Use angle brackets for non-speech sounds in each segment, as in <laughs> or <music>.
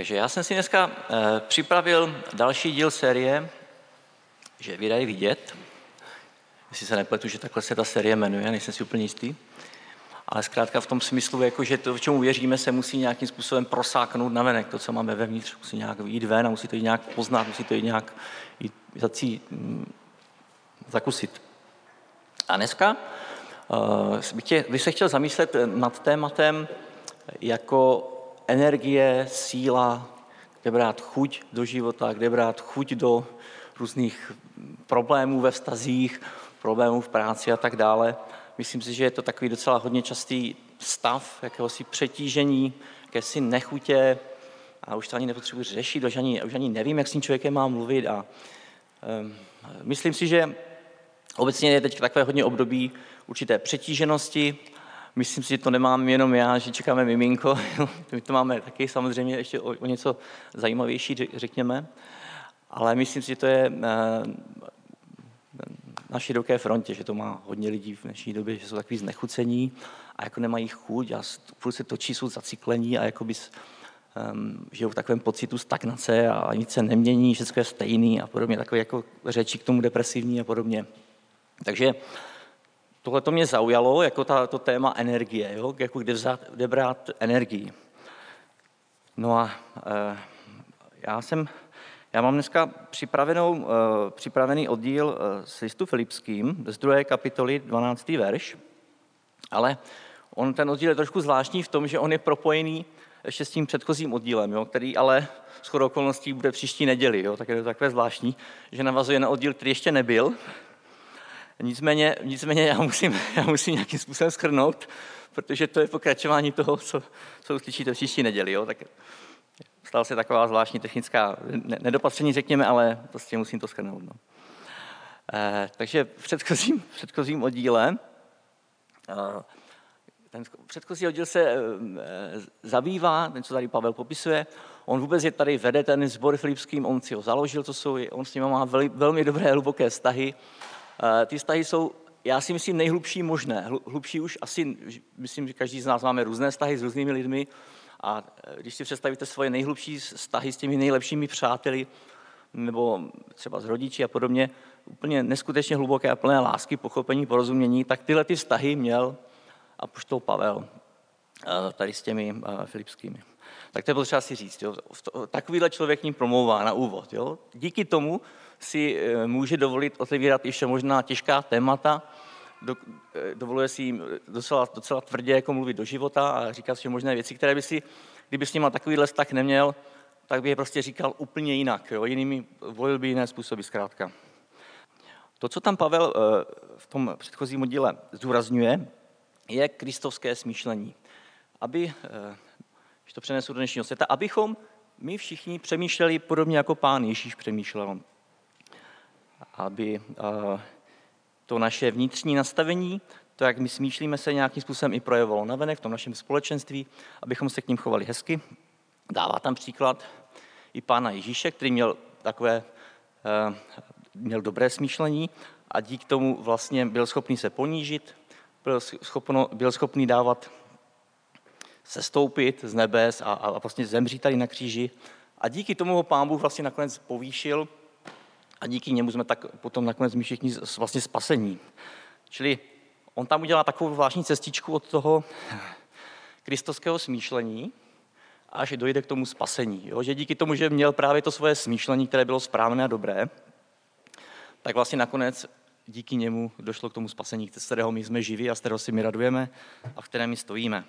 Takže já jsem si dneska eh, připravil další díl série, že vydají vidět. Jestli se nepletu, že takhle se ta série jmenuje, nejsem si úplně jistý. Ale zkrátka v tom smyslu, jako že to, v čemu věříme, se musí nějakým způsobem prosáknout na venek. To, co máme vevnitř, musí nějak jít ven a musí to jít nějak poznat, musí to jít nějak jít, zací, mm, zakusit. A dneska uh, bych, tě, bych se chtěl zamyslet nad tématem jako energie, síla, kde brát chuť do života, kde brát chuť do různých problémů ve vztazích, problémů v práci a tak dále. Myslím si, že je to takový docela hodně častý stav jakéhosi přetížení, jakési nechutě a už to ani nepotřebuji řešit, už ani, už ani nevím, jak s tím člověkem mám mluvit a um, myslím si, že obecně je teď takové hodně období určité přetíženosti, Myslím si, že to nemám jenom já, že čekáme miminko. My to máme taky samozřejmě ještě o, o něco zajímavější, řekněme. Ale myslím si, že to je eh, na široké frontě, že to má hodně lidí v dnešní době, že jsou takový znechucení a jako nemají chuť a furt se točí, jsou zaciklení a jako bys, um, žijou v takovém pocitu stagnace a nic se nemění, všechno je stejný a podobně, takové jako řeči k tomu depresivní a podobně. Takže tohle to mě zaujalo, jako ta, to téma energie, jo? jako kde, vzát, kde brát energii. No a e, já jsem, já mám dneska připravenou, e, připravený oddíl e, s listu Filipským z druhé kapitoly, 12. verš, ale on ten oddíl je trošku zvláštní v tom, že on je propojený ještě s tím předchozím oddílem, jo, který ale s okolností bude příští neděli, jo, tak je to takové zvláštní, že navazuje na oddíl, který ještě nebyl, Nicméně, nicméně já, musím, <laughs> já musím nějakým způsobem schrnout, protože to je pokračování toho, co, co uslyšíte příští neděli. Jo? Tak stala se taková zvláštní technická nedopatření, řekněme, ale prostě musím to schrnout. No. Eh, takže v předchozím, v předchozím oddíle eh, ten předchozí oddíl se eh, zabývá, ten, co tady Pavel popisuje, on vůbec je tady, vede ten sbor filipským, on si ho založil, to jsou, on s ním má velmi, dobré, hluboké vztahy, ty vztahy jsou, já si myslím, nejhlubší možné. Hlubší už asi, myslím, že každý z nás máme různé vztahy s různými lidmi a eh, když si představíte svoje nejhlubší vztahy s těmi nejlepšími přáteli, nebo třeba s rodiči a podobně, úplně neskutečně hluboké a plné lásky, pochopení, porozumění, tak tyhle ty vztahy měl a poštol Pavel eh, tady s těmi filipskými. Tak to je potřeba si říct. Jo. Takovýhle člověk ním promlouvá na úvod. Jo. Díky tomu si eh, může dovolit otevírat ještě možná těžká témata, do, eh, dovoluje si jim docela, docela tvrdě jako mluvit do života a říkat si možné věci, které by si, kdyby s nima takovýhle vztah neměl, tak by je prostě říkal úplně jinak. Jo? Jinými, volil by jiné způsoby zkrátka. To, co tam Pavel eh, v tom předchozím díle zdůrazňuje, je kristovské smýšlení. Aby, když to přenesu do dnešního světa, abychom my všichni přemýšleli podobně jako pán Ježíš přemýšlel aby to naše vnitřní nastavení, to, jak my smýšlíme, se nějakým způsobem i projevovalo navenek v tom našem společenství, abychom se k ním chovali hezky. Dává tam příklad i pána Ježíše, který měl takové, e, měl dobré smýšlení a díky tomu vlastně byl schopný se ponížit, byl, schopno, byl schopný dávat sestoupit z nebes a, a vlastně zemřít tady na kříži. A díky tomu ho pán Bůh vlastně nakonec povýšil a díky němu jsme tak potom nakonec my všichni vlastně spasení. Čili on tam udělá takovou zvláštní cestičku od toho kristovského smýšlení, až dojde k tomu spasení. Jo? Že díky tomu, že měl právě to svoje smýšlení, které bylo správné a dobré, tak vlastně nakonec díky němu došlo k tomu spasení, z kterého my jsme živí a z kterého si my radujeme a v kterém my stojíme.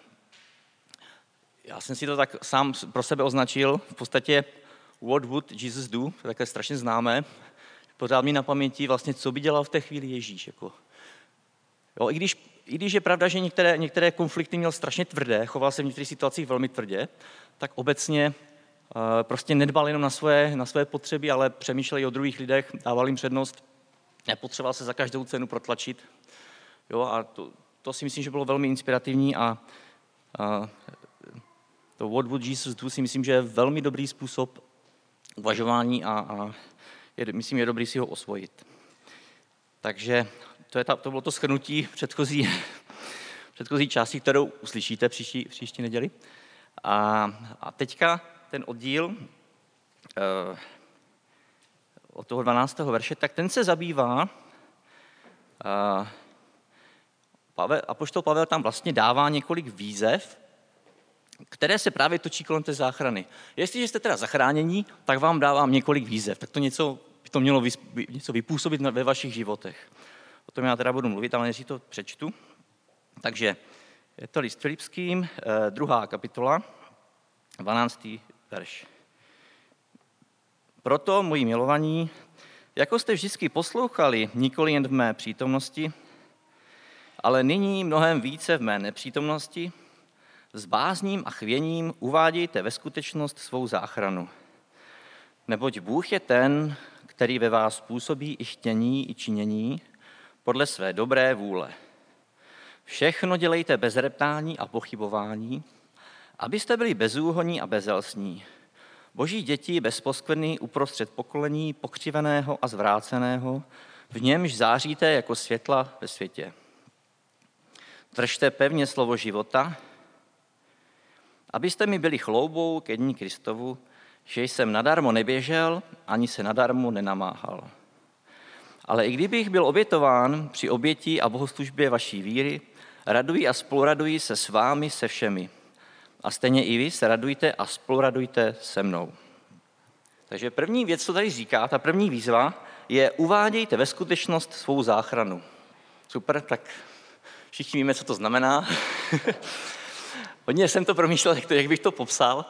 Já jsem si to tak sám pro sebe označil, v podstatě What would Jesus do, to je také strašně známé, pořád mi na paměti vlastně, co by dělal v té chvíli Ježíš. Jako. Jo, i, když, I když je pravda, že některé, některé konflikty měl strašně tvrdé, choval se v některých situacích velmi tvrdě, tak obecně uh, prostě nedbal jenom na své, na své potřeby, ale přemýšlel i o druhých lidech, dával jim přednost, nepotřeboval se za každou cenu protlačit. Jo, a to, to si myslím, že bylo velmi inspirativní a, a to What Would Jesus Do si myslím, že je velmi dobrý způsob uvažování a, a je, myslím, je dobrý si ho osvojit. Takže to, je ta, to bylo to schrnutí předchozí, <laughs> předchozí části, kterou uslyšíte příští, příští neděli. A, a teďka ten oddíl eh, od toho 12. verše, tak ten se zabývá, eh, Pavel, Apoštol Pavel tam vlastně dává několik výzev, které se právě točí kolem té záchrany. Jestliže jste teda zachránění, tak vám dávám několik výzev. Tak to něco by to mělo něco vypůsobit ve vašich životech. O tom já teda budu mluvit, ale než to přečtu. Takže je to list Filipským, eh, druhá kapitola, 12. verš. Proto, moji milovaní, jako jste vždycky poslouchali, nikoli jen v mé přítomnosti, ale nyní mnohem více v mé nepřítomnosti, s bázním a chvěním uvádějte ve skutečnost svou záchranu. Neboť Bůh je ten, který ve vás působí i chtění, i činění podle své dobré vůle. Všechno dělejte bez reptání a pochybování, abyste byli bezúhoní a bezelstní. Boží děti bez poskvrny uprostřed pokolení pokřiveného a zvráceného, v němž záříte jako světla ve světě. Držte pevně slovo života, abyste mi byli chloubou ke dní Kristovu, že jsem nadarmo neběžel, ani se nadarmo nenamáhal. Ale i kdybych byl obětován při oběti a bohoslužbě vaší víry, raduji a spoluraduji se s vámi se všemi. A stejně i vy se radujte a spoluradujte se mnou. Takže první věc, co tady říká, ta první výzva, je uvádějte ve skutečnost svou záchranu. Super, tak všichni víme, co to znamená. <laughs> Hodně jsem to promýšlel, jak, to, jak bych to popsal.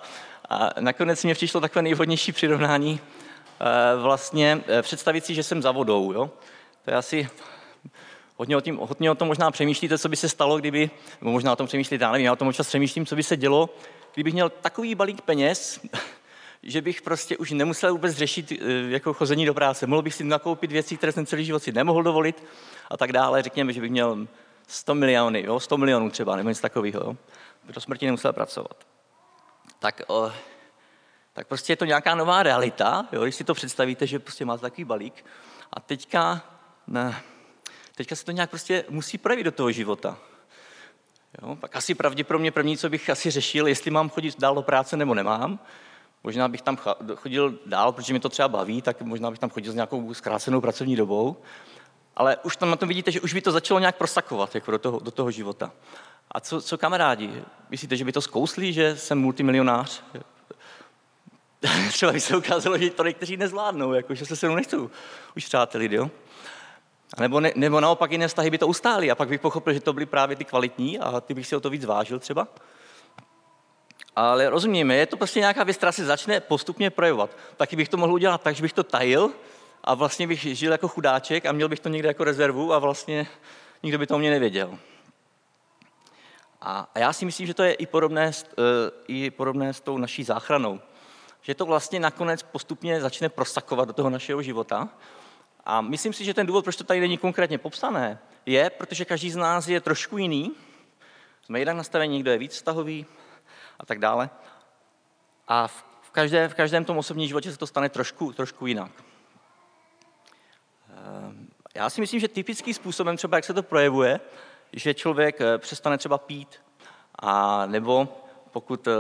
A nakonec mě přišlo takové nejvhodnější přirovnání, eh, vlastně eh, představit si, že jsem za vodou. Jo? To je asi hodně o, tím, hodně o tom možná přemýšlíte, co by se stalo, kdyby, nebo možná o tom přemýšlíte, já nevím, já o tom občas přemýšlím, co by se dělo, kdybych měl takový balík peněz, <laughs> že bych prostě už nemusel vůbec řešit eh, jako chození do práce. Mohl bych si nakoupit věci, které jsem celý život si nemohl dovolit a tak dále. Řekněme, že bych měl 100 miliony, jo? 100 milionů třeba, nebo něco takového. Jo? Do smrti nemusel pracovat. Tak, o, tak prostě je to nějaká nová realita, jo? když si to představíte, že prostě máte takový balík a teďka, ne, teďka se to nějak prostě musí projevit do toho života. Jo? Tak asi pravděpodobně první, co bych asi řešil, jestli mám chodit dál do práce nebo nemám. Možná bych tam chodil dál, protože mi to třeba baví, tak možná bych tam chodil s nějakou zkrácenou pracovní dobou. Ale už tam na tom vidíte, že už by to začalo nějak prosakovat jako do, toho, do toho života. A co, co kamarádi? Myslíte, že by to zkousli, že jsem multimilionář? <laughs> Třeba by se ukázalo, že to někteří nezvládnou, jako, že se se mnou nechcou už přátelit, jo? A nebo, ne, nebo naopak jiné vztahy by to ustály a pak bych pochopil, že to byly právě ty kvalitní a ty bych si o to víc vážil třeba. Ale rozumíme, je to prostě nějaká věc, která se začne postupně projevovat. Taky bych to mohl udělat tak, že bych to tajil a vlastně bych žil jako chudáček a měl bych to někde jako rezervu a vlastně nikdo by to o mě nevěděl. A já si myslím, že to je i podobné, eh, i podobné s tou naší záchranou. Že to vlastně nakonec postupně začne prosakovat do toho našeho života. A myslím si, že ten důvod, proč to tady není konkrétně popsané, je, protože každý z nás je trošku jiný. Jsme jinak nastavení, někdo je víc vztahový a tak dále. A v, každé, v každém tom osobním životě se to stane trošku, trošku jinak. Eh, já si myslím, že typickým způsobem, třeba jak se to projevuje, že člověk eh, přestane třeba pít, a nebo pokud eh,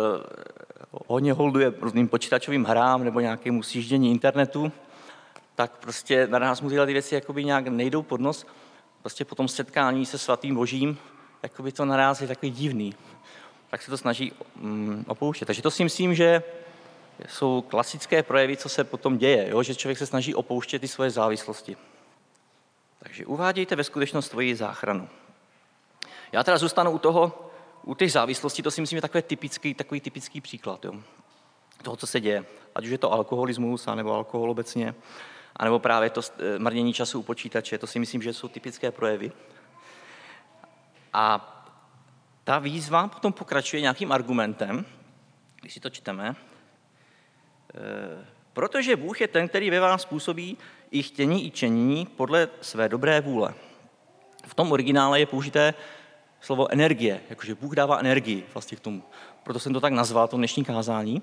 hodně holduje různým počítačovým hrám nebo nějakému sjíždění internetu, tak prostě na nás mu tyhle ty věci jakoby nějak nejdou pod nos. Prostě po tom setkání se svatým božím, jakoby to naraz je takový divný. Tak se to snaží mm, opouštět. Takže to si myslím, že jsou klasické projevy, co se potom děje, jo? že člověk se snaží opouštět ty svoje závislosti. Takže uvádějte ve skutečnost svoji záchranu. Já teda zůstanu u toho, u těch závislostí, to si myslím je takový typický, takový typický příklad jo, toho, co se děje. Ať už je to alkoholismus, nebo alkohol obecně, anebo právě to eh, marnění času u počítače, to si myslím, že jsou typické projevy. A ta výzva potom pokračuje nějakým argumentem, když si to čteme, eh, protože Bůh je ten, který ve vás způsobí i chtění, i čení podle své dobré vůle. V tom originále je použité slovo energie, jakože Bůh dává energii vlastně k tomu. Proto jsem to tak nazval, to dnešní kázání.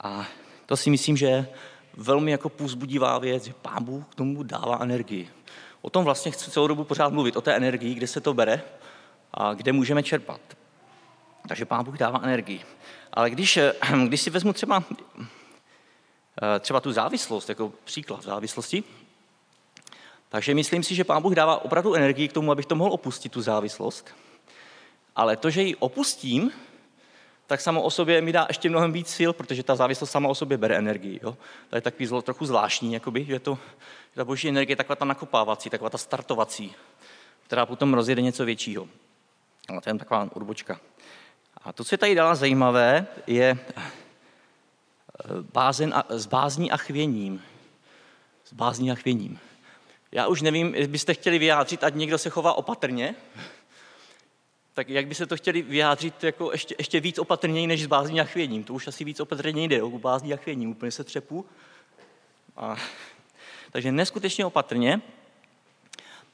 A to si myslím, že je velmi jako půzbudivá věc, že Pán Bůh k tomu dává energii. O tom vlastně chci celou dobu pořád mluvit, o té energii, kde se to bere a kde můžeme čerpat. Takže Pán Bůh dává energii. Ale když, když si vezmu třeba, třeba tu závislost, jako příklad závislosti, takže myslím si, že Pán Bůh dává opravdu energii k tomu, abych to mohl opustit, tu závislost. Ale to, že ji opustím, tak samo o sobě mi dá ještě mnohem víc sil, protože ta závislost sama o sobě bere energii. Jo? To je takový zlo, trochu zvláštní, jakoby, že to, ta boží energie je taková ta nakopávací, taková ta startovací, která potom rozjede něco většího. Ale to je taková urbočka. A to, co je tady dala zajímavé, je eh, bázen a, s bázní a chvěním. S bázní a chvěním. Já už nevím, byste chtěli vyjádřit, ať někdo se chová opatrně, tak jak by se to chtěli vyjádřit jako ještě, ještě víc opatrněji než s bázní a chvěním. To už asi víc opatrně jde, u bázní a chvěním, úplně se třepu. A, takže neskutečně opatrně.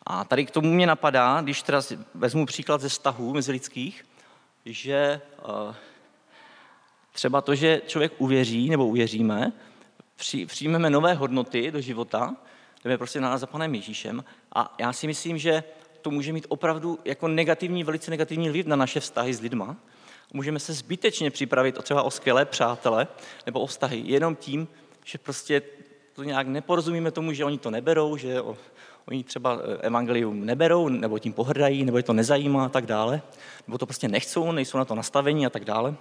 A tady k tomu mě napadá, když teda vezmu příklad ze vztahů lidských, že uh, třeba to, že člověk uvěří nebo uvěříme, při, přijmeme nové hodnoty do života, jdeme prostě na nás za Panem Ježíšem a já si myslím, že to může mít opravdu jako negativní, velice negativní vliv na naše vztahy s lidma. Můžeme se zbytečně připravit třeba o skvělé přátele nebo o vztahy jenom tím, že prostě to nějak neporozumíme tomu, že oni to neberou, že oni třeba eh, evangelium neberou, nebo tím pohrdají, nebo je to nezajímá a tak dále, nebo to prostě nechcou, nejsou na to nastavení a tak dále.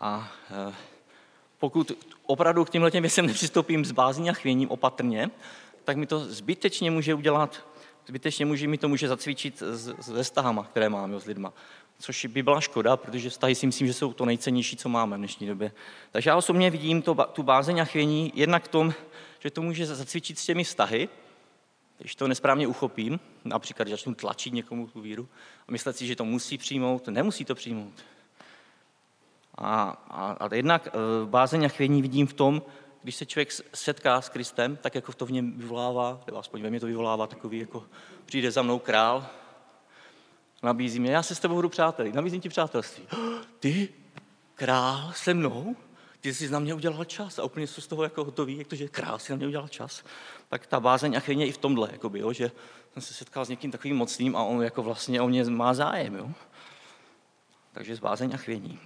A eh, pokud opravdu k těmhle těm věcem nepřistoupím s bázní a chvěním opatrně, tak mi to zbytečně může udělat zbytečně může, mi to může zacvičit se vztahama, které máme s lidma. Což by byla škoda, protože vztahy si myslím, že jsou to nejcennější, co máme v dnešní době. Takže já osobně vidím to, tu bázeň a chvění jednak v tom, že to může zacvičit s těmi vztahy, když to nesprávně uchopím, například když začnu tlačit někomu tu víru a myslet si, že to musí přijmout, nemusí to přijmout. A, a, a jednak e, bázeň a chvění vidím v tom, když se člověk setká s Kristem, tak jako to v něm vyvolává, nebo aspoň ve mně to vyvolává takový, jako přijde za mnou král, nabízí mě, já se s tebou budu přáteli, nabízím ti přátelství. <gasps> Ty, král se mnou? Ty jsi na mě udělal čas a úplně jsou z toho jako hotový, jak to, že král si na mě udělal čas. Tak ta bázeň a chvěně i v tomhle, jakoby, jo, že jsem se setkal s někým takovým mocným a on jako vlastně o mě má zájem. Jo. Takže z bázeň a chvění.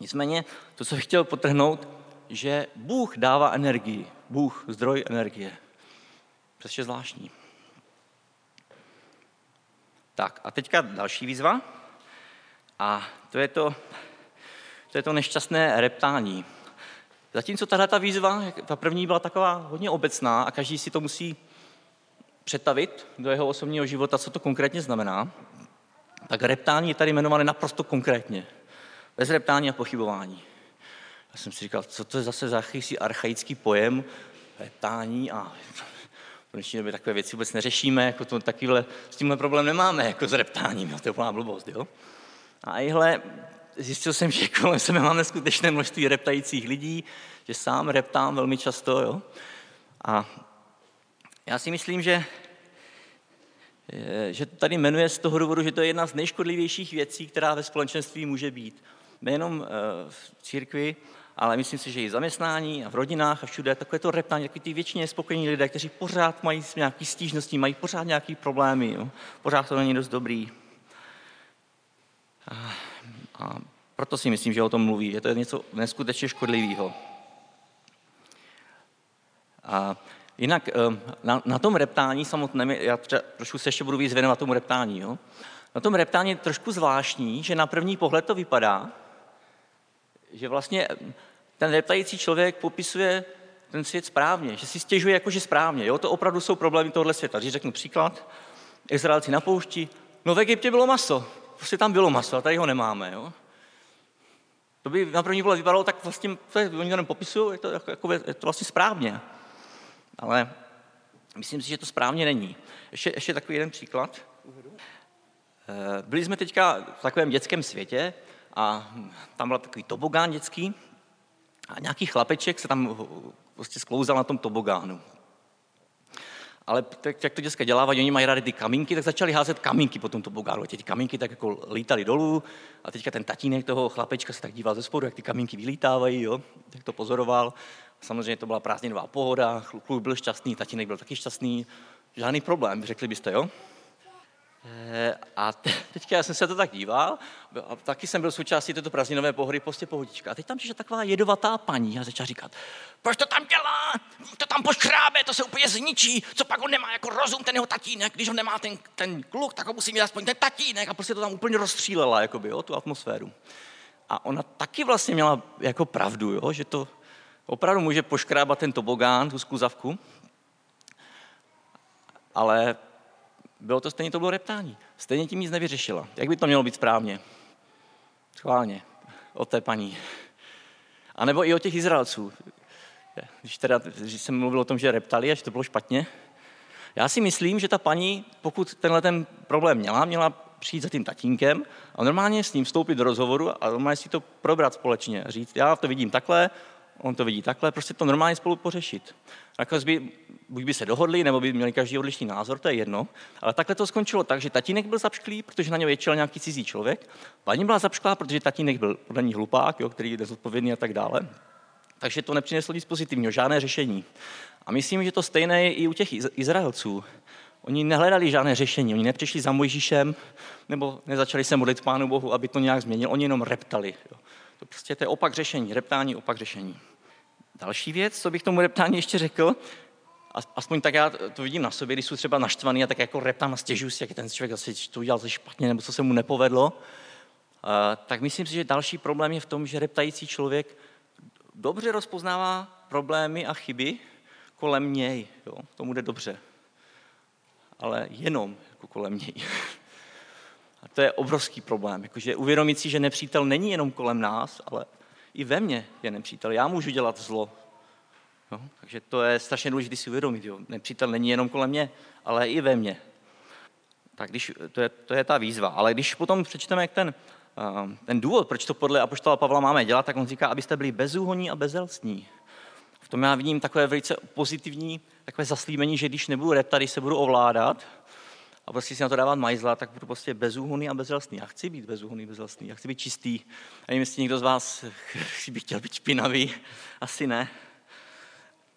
Nicméně, to, co bych chtěl potrhnout, že Bůh dává energii. Bůh, zdroj energie. Přesně zvláštní. Tak a teďka další výzva. A to je to, to, je to nešťastné reptání. Zatímco tahle ta výzva, ta první byla taková hodně obecná a každý si to musí přetavit do jeho osobního života, co to konkrétně znamená, tak reptání je tady jmenované naprosto konkrétně. Bez reptání a pochybování. Já jsem si říkal, co to je zase za archaický pojem, reptání a v dnešní době takové věci vůbec neřešíme, jako to takovýhle, s tímhle problém nemáme, jako s reptáním, jo, to je úplná blbost, jo. A ihle zjistil jsem, že kolem sebe mám neskutečné množství reptajících lidí, že sám reptám velmi často, jo. A já si myslím, že že to tady jmenuje z toho důvodu, že to je jedna z nejškodlivějších věcí, která ve společenství může být. Nejenom eh, v církvi, ale myslím si, že i v zaměstnání a v rodinách a všude takové to reptání, takový ty většině spokojení lidé, kteří pořád mají nějaké stížnosti, mají pořád nějaké problémy, jo. pořád to není dost dobrý. A, a proto si myslím, že o tom mluví, že to je něco neskutečně škodlivého. A jinak eh, na, na tom reptání samotném, já třeba, trošku se ještě budu víc věnovat tomu reptání, jo? na tom reptání je trošku zvláštní, že na první pohled to vypadá, že vlastně ten reptající člověk popisuje ten svět správně, že si stěžuje jakože správně. Jo? To opravdu jsou problémy tohle světa. Když řeknu příklad, Izraelci na poušti, no v Egyptě bylo maso, prostě tam bylo maso a tady ho nemáme. Jo? To by na první pohled vypadalo, tak vlastně to je, oni to nem popisují, je to, jako, jako, je to vlastně správně. Ale myslím si, že to správně není. Ještě, ještě takový jeden příklad. Eh, byli jsme teďka v takovém dětském světě a tam byl takový tobogán dětský a nějaký chlapeček se tam prostě sklouzal na tom tobogánu. Ale tak, jak to děcka dělávají, oni mají rádi ty kamínky, tak začali házet kamínky po tom tobogánu. Ty kamínky tak jako lítaly dolů a teďka ten tatínek toho chlapečka se tak díval ze spodu, jak ty kamínky vylítávají, jo? tak to pozoroval. Samozřejmě to byla prázdninová pohoda, kluk byl šťastný, tatínek byl taky šťastný, žádný problém, řekli byste, jo? Eh, a <laughs> teďka já jsem se to tak díval, a taky jsem byl součástí této prázdninové pohody, prostě pohodička. A teď tam přišla taková jedovatá paní a začala říkat, proč to tam dělá, to tam poškrábe, to se úplně zničí, co pak on nemá jako rozum, ten jeho tatínek, když ho nemá ten, ten kluk, tak ho musí mít aspoň ten tatínek. A prostě to tam úplně rozstřílela, jakoby, jo, tu atmosféru. A ona taky vlastně měla jako pravdu, jo, že to opravdu může poškrábat ten tobogán, tu skuzavku, ale bylo to stejně, to bylo reptání. Stejně tím nic nevyřešila. Jak by to mělo být správně? Schválně. Od té paní. A nebo i o těch Izraelců. Když, teda, když jsem mluvil o tom, že reptali a že to bylo špatně, já si myslím, že ta paní, pokud tenhle ten problém měla, měla přijít za tím tatínkem a normálně s ním vstoupit do rozhovoru a normálně si to probrat společně. Říct, já to vidím takhle, on to vidí takhle, prostě to normálně spolu pořešit. Nakonec by, buď by se dohodli, nebo by měli každý odlišný názor, to je jedno. Ale takhle to skončilo tak, že tatínek byl zapšklý, protože na něj ječel nějaký cizí člověk. Paní byla zapšklá, protože tatínek byl podle ní hlupák, jo, který je nezodpovědný a tak dále. Takže to nepřineslo nic pozitivního, žádné řešení. A myslím, že to stejné je i u těch Izraelců. Oni nehledali žádné řešení, oni nepřišli za Mojžíšem, nebo nezačali se modlit Pánu Bohu, aby to nějak změnil, oni jenom reptali. Jo. To prostě to je opak řešení, reptání, opak řešení. Další věc, co bych tomu reptání ještě řekl, aspoň tak já to vidím na sobě, když jsou třeba naštvaný a tak jako reptám a stěžuji si, jak ten člověk asi to udělal špatně nebo co se mu nepovedlo, tak myslím si, že další problém je v tom, že reptající člověk dobře rozpoznává problémy a chyby kolem něj. Jo? Tomu jde dobře. Ale jenom jako kolem něj. <laughs> A to je obrovský problém. Jakože uvědomit si, že nepřítel není jenom kolem nás, ale i ve mně je nepřítel. Já můžu dělat zlo. No, takže to je strašně důležité si uvědomit. Jo. Nepřítel není jenom kolem mě, ale i ve mně. Tak když, to, je, to je ta výzva. Ale když potom přečteme ten, uh, ten důvod, proč to podle Apoštola Pavla máme dělat, tak on říká, abyste byli bezúhoní a bezelstní. V tom já vidím takové velice pozitivní takové zaslíbení, že když nebudu reptat, když se budu ovládat, a prostě si na to dávat majzla, tak budu prostě bezúhonný a bezzelstný. Já chci být bezúhonný, bezzelstný, já chci být čistý. A nevím, jestli někdo z vás <laughs> by chtěl být špinavý, asi ne.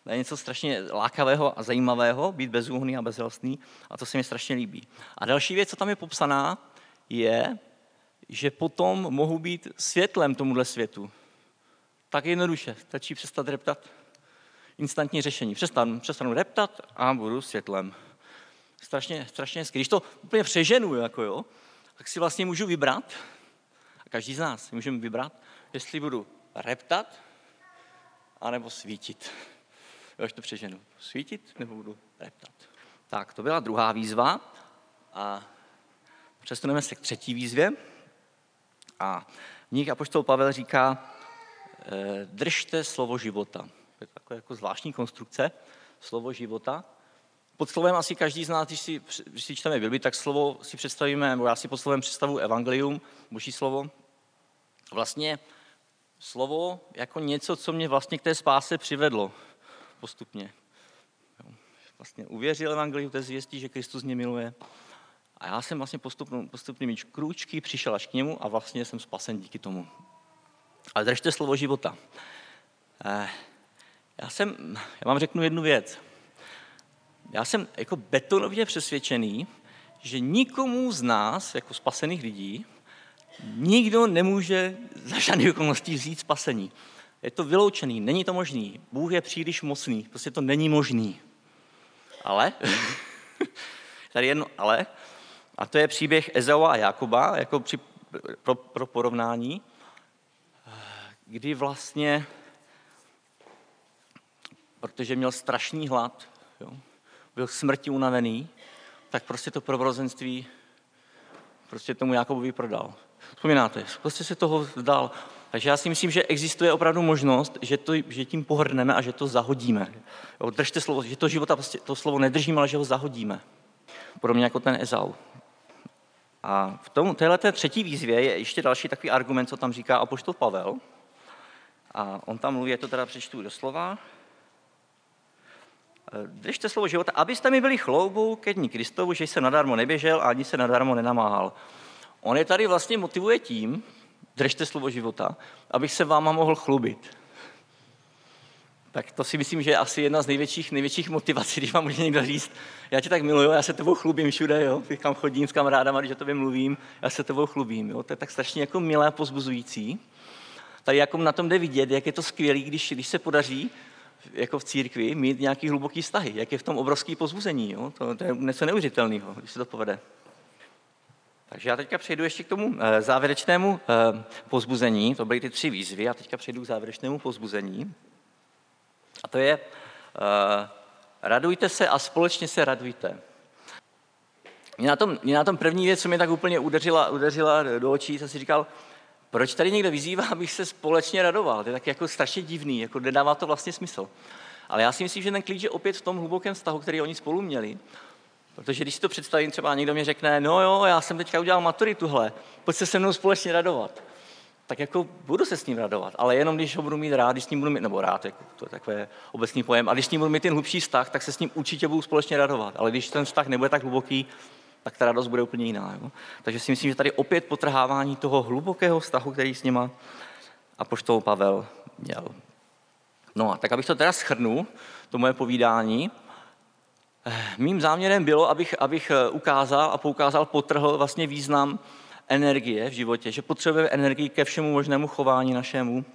To je něco strašně lákavého a zajímavého, být bezúhonný a bezzelstný a to se mi strašně líbí. A další věc, co tam je popsaná, je, že potom mohu být světlem tomuhle světu. Tak jednoduše, stačí přestat reptat. Instantní řešení. Přestanu, přestanu reptat a budu světlem strašně, strašně hezky. Když to úplně přeženu, jako jo, tak si vlastně můžu vybrat, a každý z nás můžeme vybrat, jestli budu reptat, anebo svítit. Až to přeženu. Svítit nebo budu reptat. Tak, to byla druhá výzva. A přestaneme se k třetí výzvě. A v nich Apoštol Pavel říká, eh, držte slovo života. To je takové jako zvláštní konstrukce, slovo života. Pod slovem asi každý z nás, když si, když si čteme Bibli, tak slovo si představíme, nebo já si pod slovem představu evangelium, boží slovo. Vlastně slovo jako něco, co mě vlastně k té spáse přivedlo postupně. Vlastně uvěřil evangeliu té zvěstí, že Kristus mě miluje. A já jsem vlastně postupný, postupnými krůčky přišel až k němu a vlastně jsem spasen díky tomu. Ale držte slovo života. Eh, já, jsem, já vám řeknu jednu věc já jsem jako betonově přesvědčený, že nikomu z nás, jako spasených lidí, nikdo nemůže za žádný okolností vzít spasení. Je to vyloučený, není to možný. Bůh je příliš mocný, prostě to není možný. Ale, <laughs> tady jedno ale, a to je příběh Ezaua a Jakoba, jako při, pro, pro porovnání, kdy vlastně, protože měl strašný hlad, jo, byl smrti unavený, tak prostě to probrozenství prostě tomu Jakobovi prodal. Vzpomínáte, prostě se toho vzdal. Takže já si myslím, že existuje opravdu možnost, že, to, že tím pohrneme a že to zahodíme. Jo, držte slovo, že to života, prostě to slovo nedržíme, ale že ho zahodíme. Podobně jako ten Ezau. A v tom, téhle třetí výzvě je ještě další takový argument, co tam říká apoštol Pavel. A on tam mluví, já to teda přečtu doslova, Držte slovo života, abyste mi byli chloubou ke dní Kristovu, že jsem nadarmo neběžel a ani se nadarmo nenamáhal. On je tady vlastně motivuje tím, držte slovo života, abych se váma mohl chlubit. Tak to si myslím, že je asi jedna z největších, největších motivací, když vám může někdo říct, já tě tak miluju, já se tebou chlubím všude, jo, když kam chodím s kamarádama, když o tobě mluvím, já se tebou chlubím, jo, to je tak strašně jako milé a pozbuzující. Tady jako na tom jde vidět, jak je to skvělé, když, když se podaří jako v církvi mít nějaký hluboký vztahy, jak je v tom obrovský pozbuzení, jo? To, to je něco neuvěřitelného, když se to povede. Takže já teďka přejdu ještě k tomu eh, závěrečnému eh, pozbuzení. To byly ty tři výzvy a teďka přejdu k závěrečnému pozbuzení. A to je, uh, radujte se a společně se radujte. Mě na tom, mě na tom první věc, co mě tak úplně udeřila, udeřila do očí, jsem si říkal, proč tady někdo vyzývá, <laughs> abych se společně radoval? To je tak jako strašně divný, jako nedává to vlastně smysl. Ale já si myslím, že ten klíč je opět v tom hlubokém vztahu, který oni spolu měli. Protože když si to představím, třeba někdo mi řekne, no jo, já jsem teďka udělal maturituhle, pojď se se mnou společně radovat tak jako budu se s ním radovat, ale jenom když ho budu mít rád, když s ním budu mít, nebo rád, jako, to je takový obecný pojem, a když s ním budu mít ten hlubší vztah, tak se s ním určitě budu společně radovat. Ale když ten vztah nebude tak hluboký, tak ta radost bude úplně jiná. Jo? Takže si myslím, že tady opět potrhávání toho hlubokého vztahu, který s nima a poštol Pavel měl. No a tak abych to teda schrnul, to moje povídání, mým záměrem bylo, abych, abych eh, ukázal a poukázal, potrhl vlastně význam energie v životě, že potřebujeme energii ke všemu možnému chování našemu,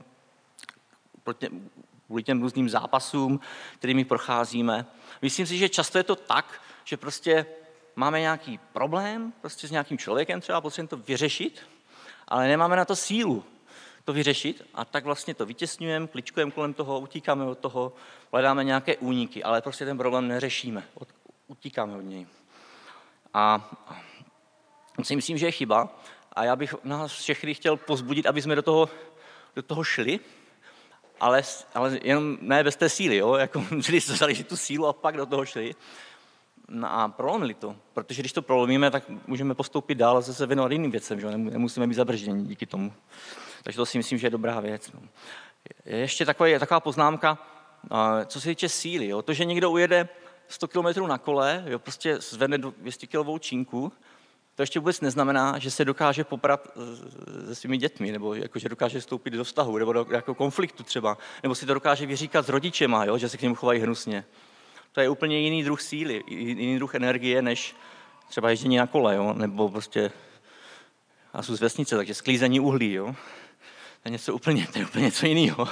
kvůli těm různým zápasům, kterými procházíme. Myslím si, že často je to tak, že prostě máme nějaký problém prostě s nějakým člověkem, třeba potřebujeme to vyřešit, ale nemáme na to sílu to vyřešit a tak vlastně to vytěsňujeme, kličkujeme kolem toho, utíkáme od toho, hledáme nějaké úniky, ale prostě ten problém neřešíme, utíkáme od něj. A si myslím, že je chyba. A já bych nás všechny chtěl pozbudit, aby jsme do toho, do toho šli, ale, ale jenom ne bez té síly, jo? <laughs> Jako, když vzali tu sílu a pak do toho šli. No a prolomili to, protože když to prolomíme, tak můžeme postoupit dál a zase věnovat jiným věcem, že? nemusíme být zabržděni díky tomu. Takže to si myslím, že je dobrá věc. No. Je ještě taková, taková poznámka, co se týče síly. Jo? To, že někdo ujede 100 km na kole, jo, prostě zvedne 200 kg čínku, to ještě vůbec neznamená, že se dokáže poprat se svými dětmi, nebo jako, že dokáže vstoupit do vztahu, nebo do jako konfliktu třeba, nebo si to dokáže vyříkat s rodičema, jo, že se k němu chovají hnusně. To je úplně jiný druh síly, jiný druh energie, než třeba ježdění na kole, jo, nebo prostě, já jsem z vesnice, takže sklízení uhlí, jo. Je něco úplně, to je úplně něco jiného.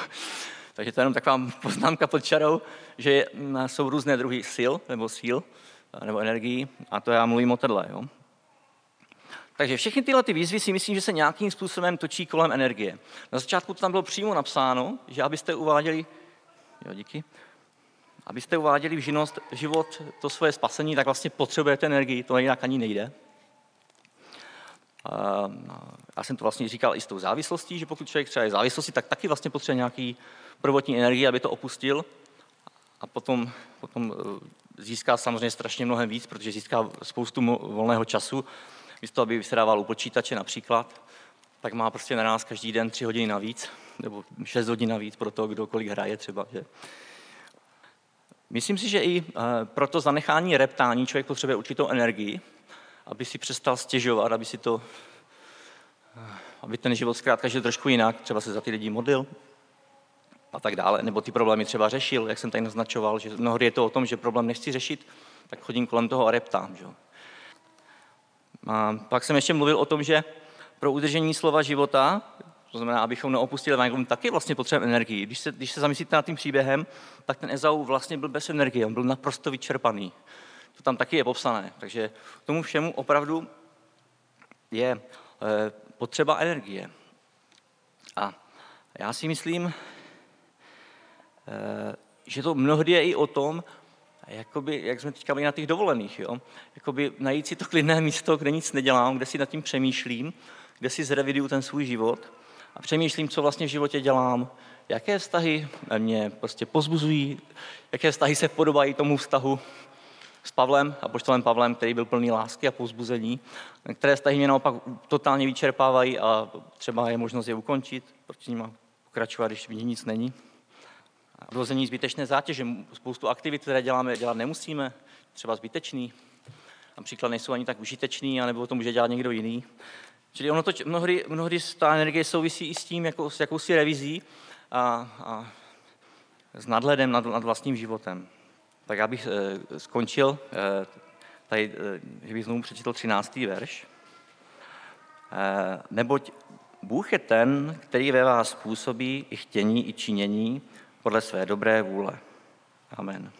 Takže to je jenom taková poznámka pod čarou, že jsou různé druhy sil, nebo síl, nebo energií, a to já mluvím o tohle, jo. Takže všechny tyhle ty výzvy si myslím, že se nějakým způsobem točí kolem energie. Na začátku to tam bylo přímo napsáno, že abyste uváděli, jo, díky, abyste uváděli v život, život to svoje spasení, tak vlastně potřebujete energii, to jinak ani nejde. Já jsem to vlastně říkal i s tou závislostí, že pokud člověk třeba je závislosti, tak taky vlastně potřebuje nějaký prvotní energii, aby to opustil a potom, potom e, získá samozřejmě strašně mnohem víc, protože získá spoustu volného času místo aby vysedával u počítače například, tak má prostě na nás každý den tři hodiny navíc, nebo šest hodin navíc pro to, kdo kolik hraje třeba. Že? Myslím si, že i eh, pro to zanechání reptání člověk potřebuje určitou energii, aby si přestal stěžovat, aby si to, aby ten život zkrátka žil trošku jinak, třeba se za ty lidi modlil a tak dále, nebo ty problémy třeba řešil, jak jsem tady naznačoval, že mnohdy je to o tom, že problém nechci řešit, tak chodím kolem toho a reptám. Že? A pak jsem ještě mluvil o tom, že pro udržení slova života, to znamená, abychom neopustili evangelium, taky vlastně potřebujeme energii. Když se, když se zamyslíte nad tím příběhem, tak ten Ezau vlastně byl bez energie, on byl naprosto vyčerpaný. To tam taky je popsané. Takže k tomu všemu opravdu je e, potřeba energie. A já si myslím, e, že to mnohdy je i o tom, jakoby, jak jsme teďka byli na těch dovolených, jo? Jakoby najít si to klidné <laughs> místo, kde nic nedělám, kde si nad tím přemýšlím, kde si zreviduju ten svůj život a přemýšlím, co vlastně v životě dělám, jaké vztahy mě prostě pozbuzují, jaké vztahy se podobají tomu vztahu s Pavlem a poštolem Pavlem, který byl plný lásky a pozbuzení, které vztahy mě naopak totálně vyčerpávají a třeba je možnost je ukončit, proč nima pokračovat, když v ní nic není rození zbytečné zátěže. Spoustu aktivit, které děláme, dělat nemusíme, třeba zbytečný. Například nejsou ani tak užitečný, anebo to může dělat někdo jiný. Čili ono to mnohdy, mnohdy ta energie souvisí i s tím, jako, s jakousi revizí a, a s nadhledem nad, nad vlastním životem. Tak já bych e, skončil, e, tady, e, že bych znovu přečetl 13. verš. Neboť Bůh je ten, který ve vás způsobí i chtění, i činění podle své dobré vůle. Amen.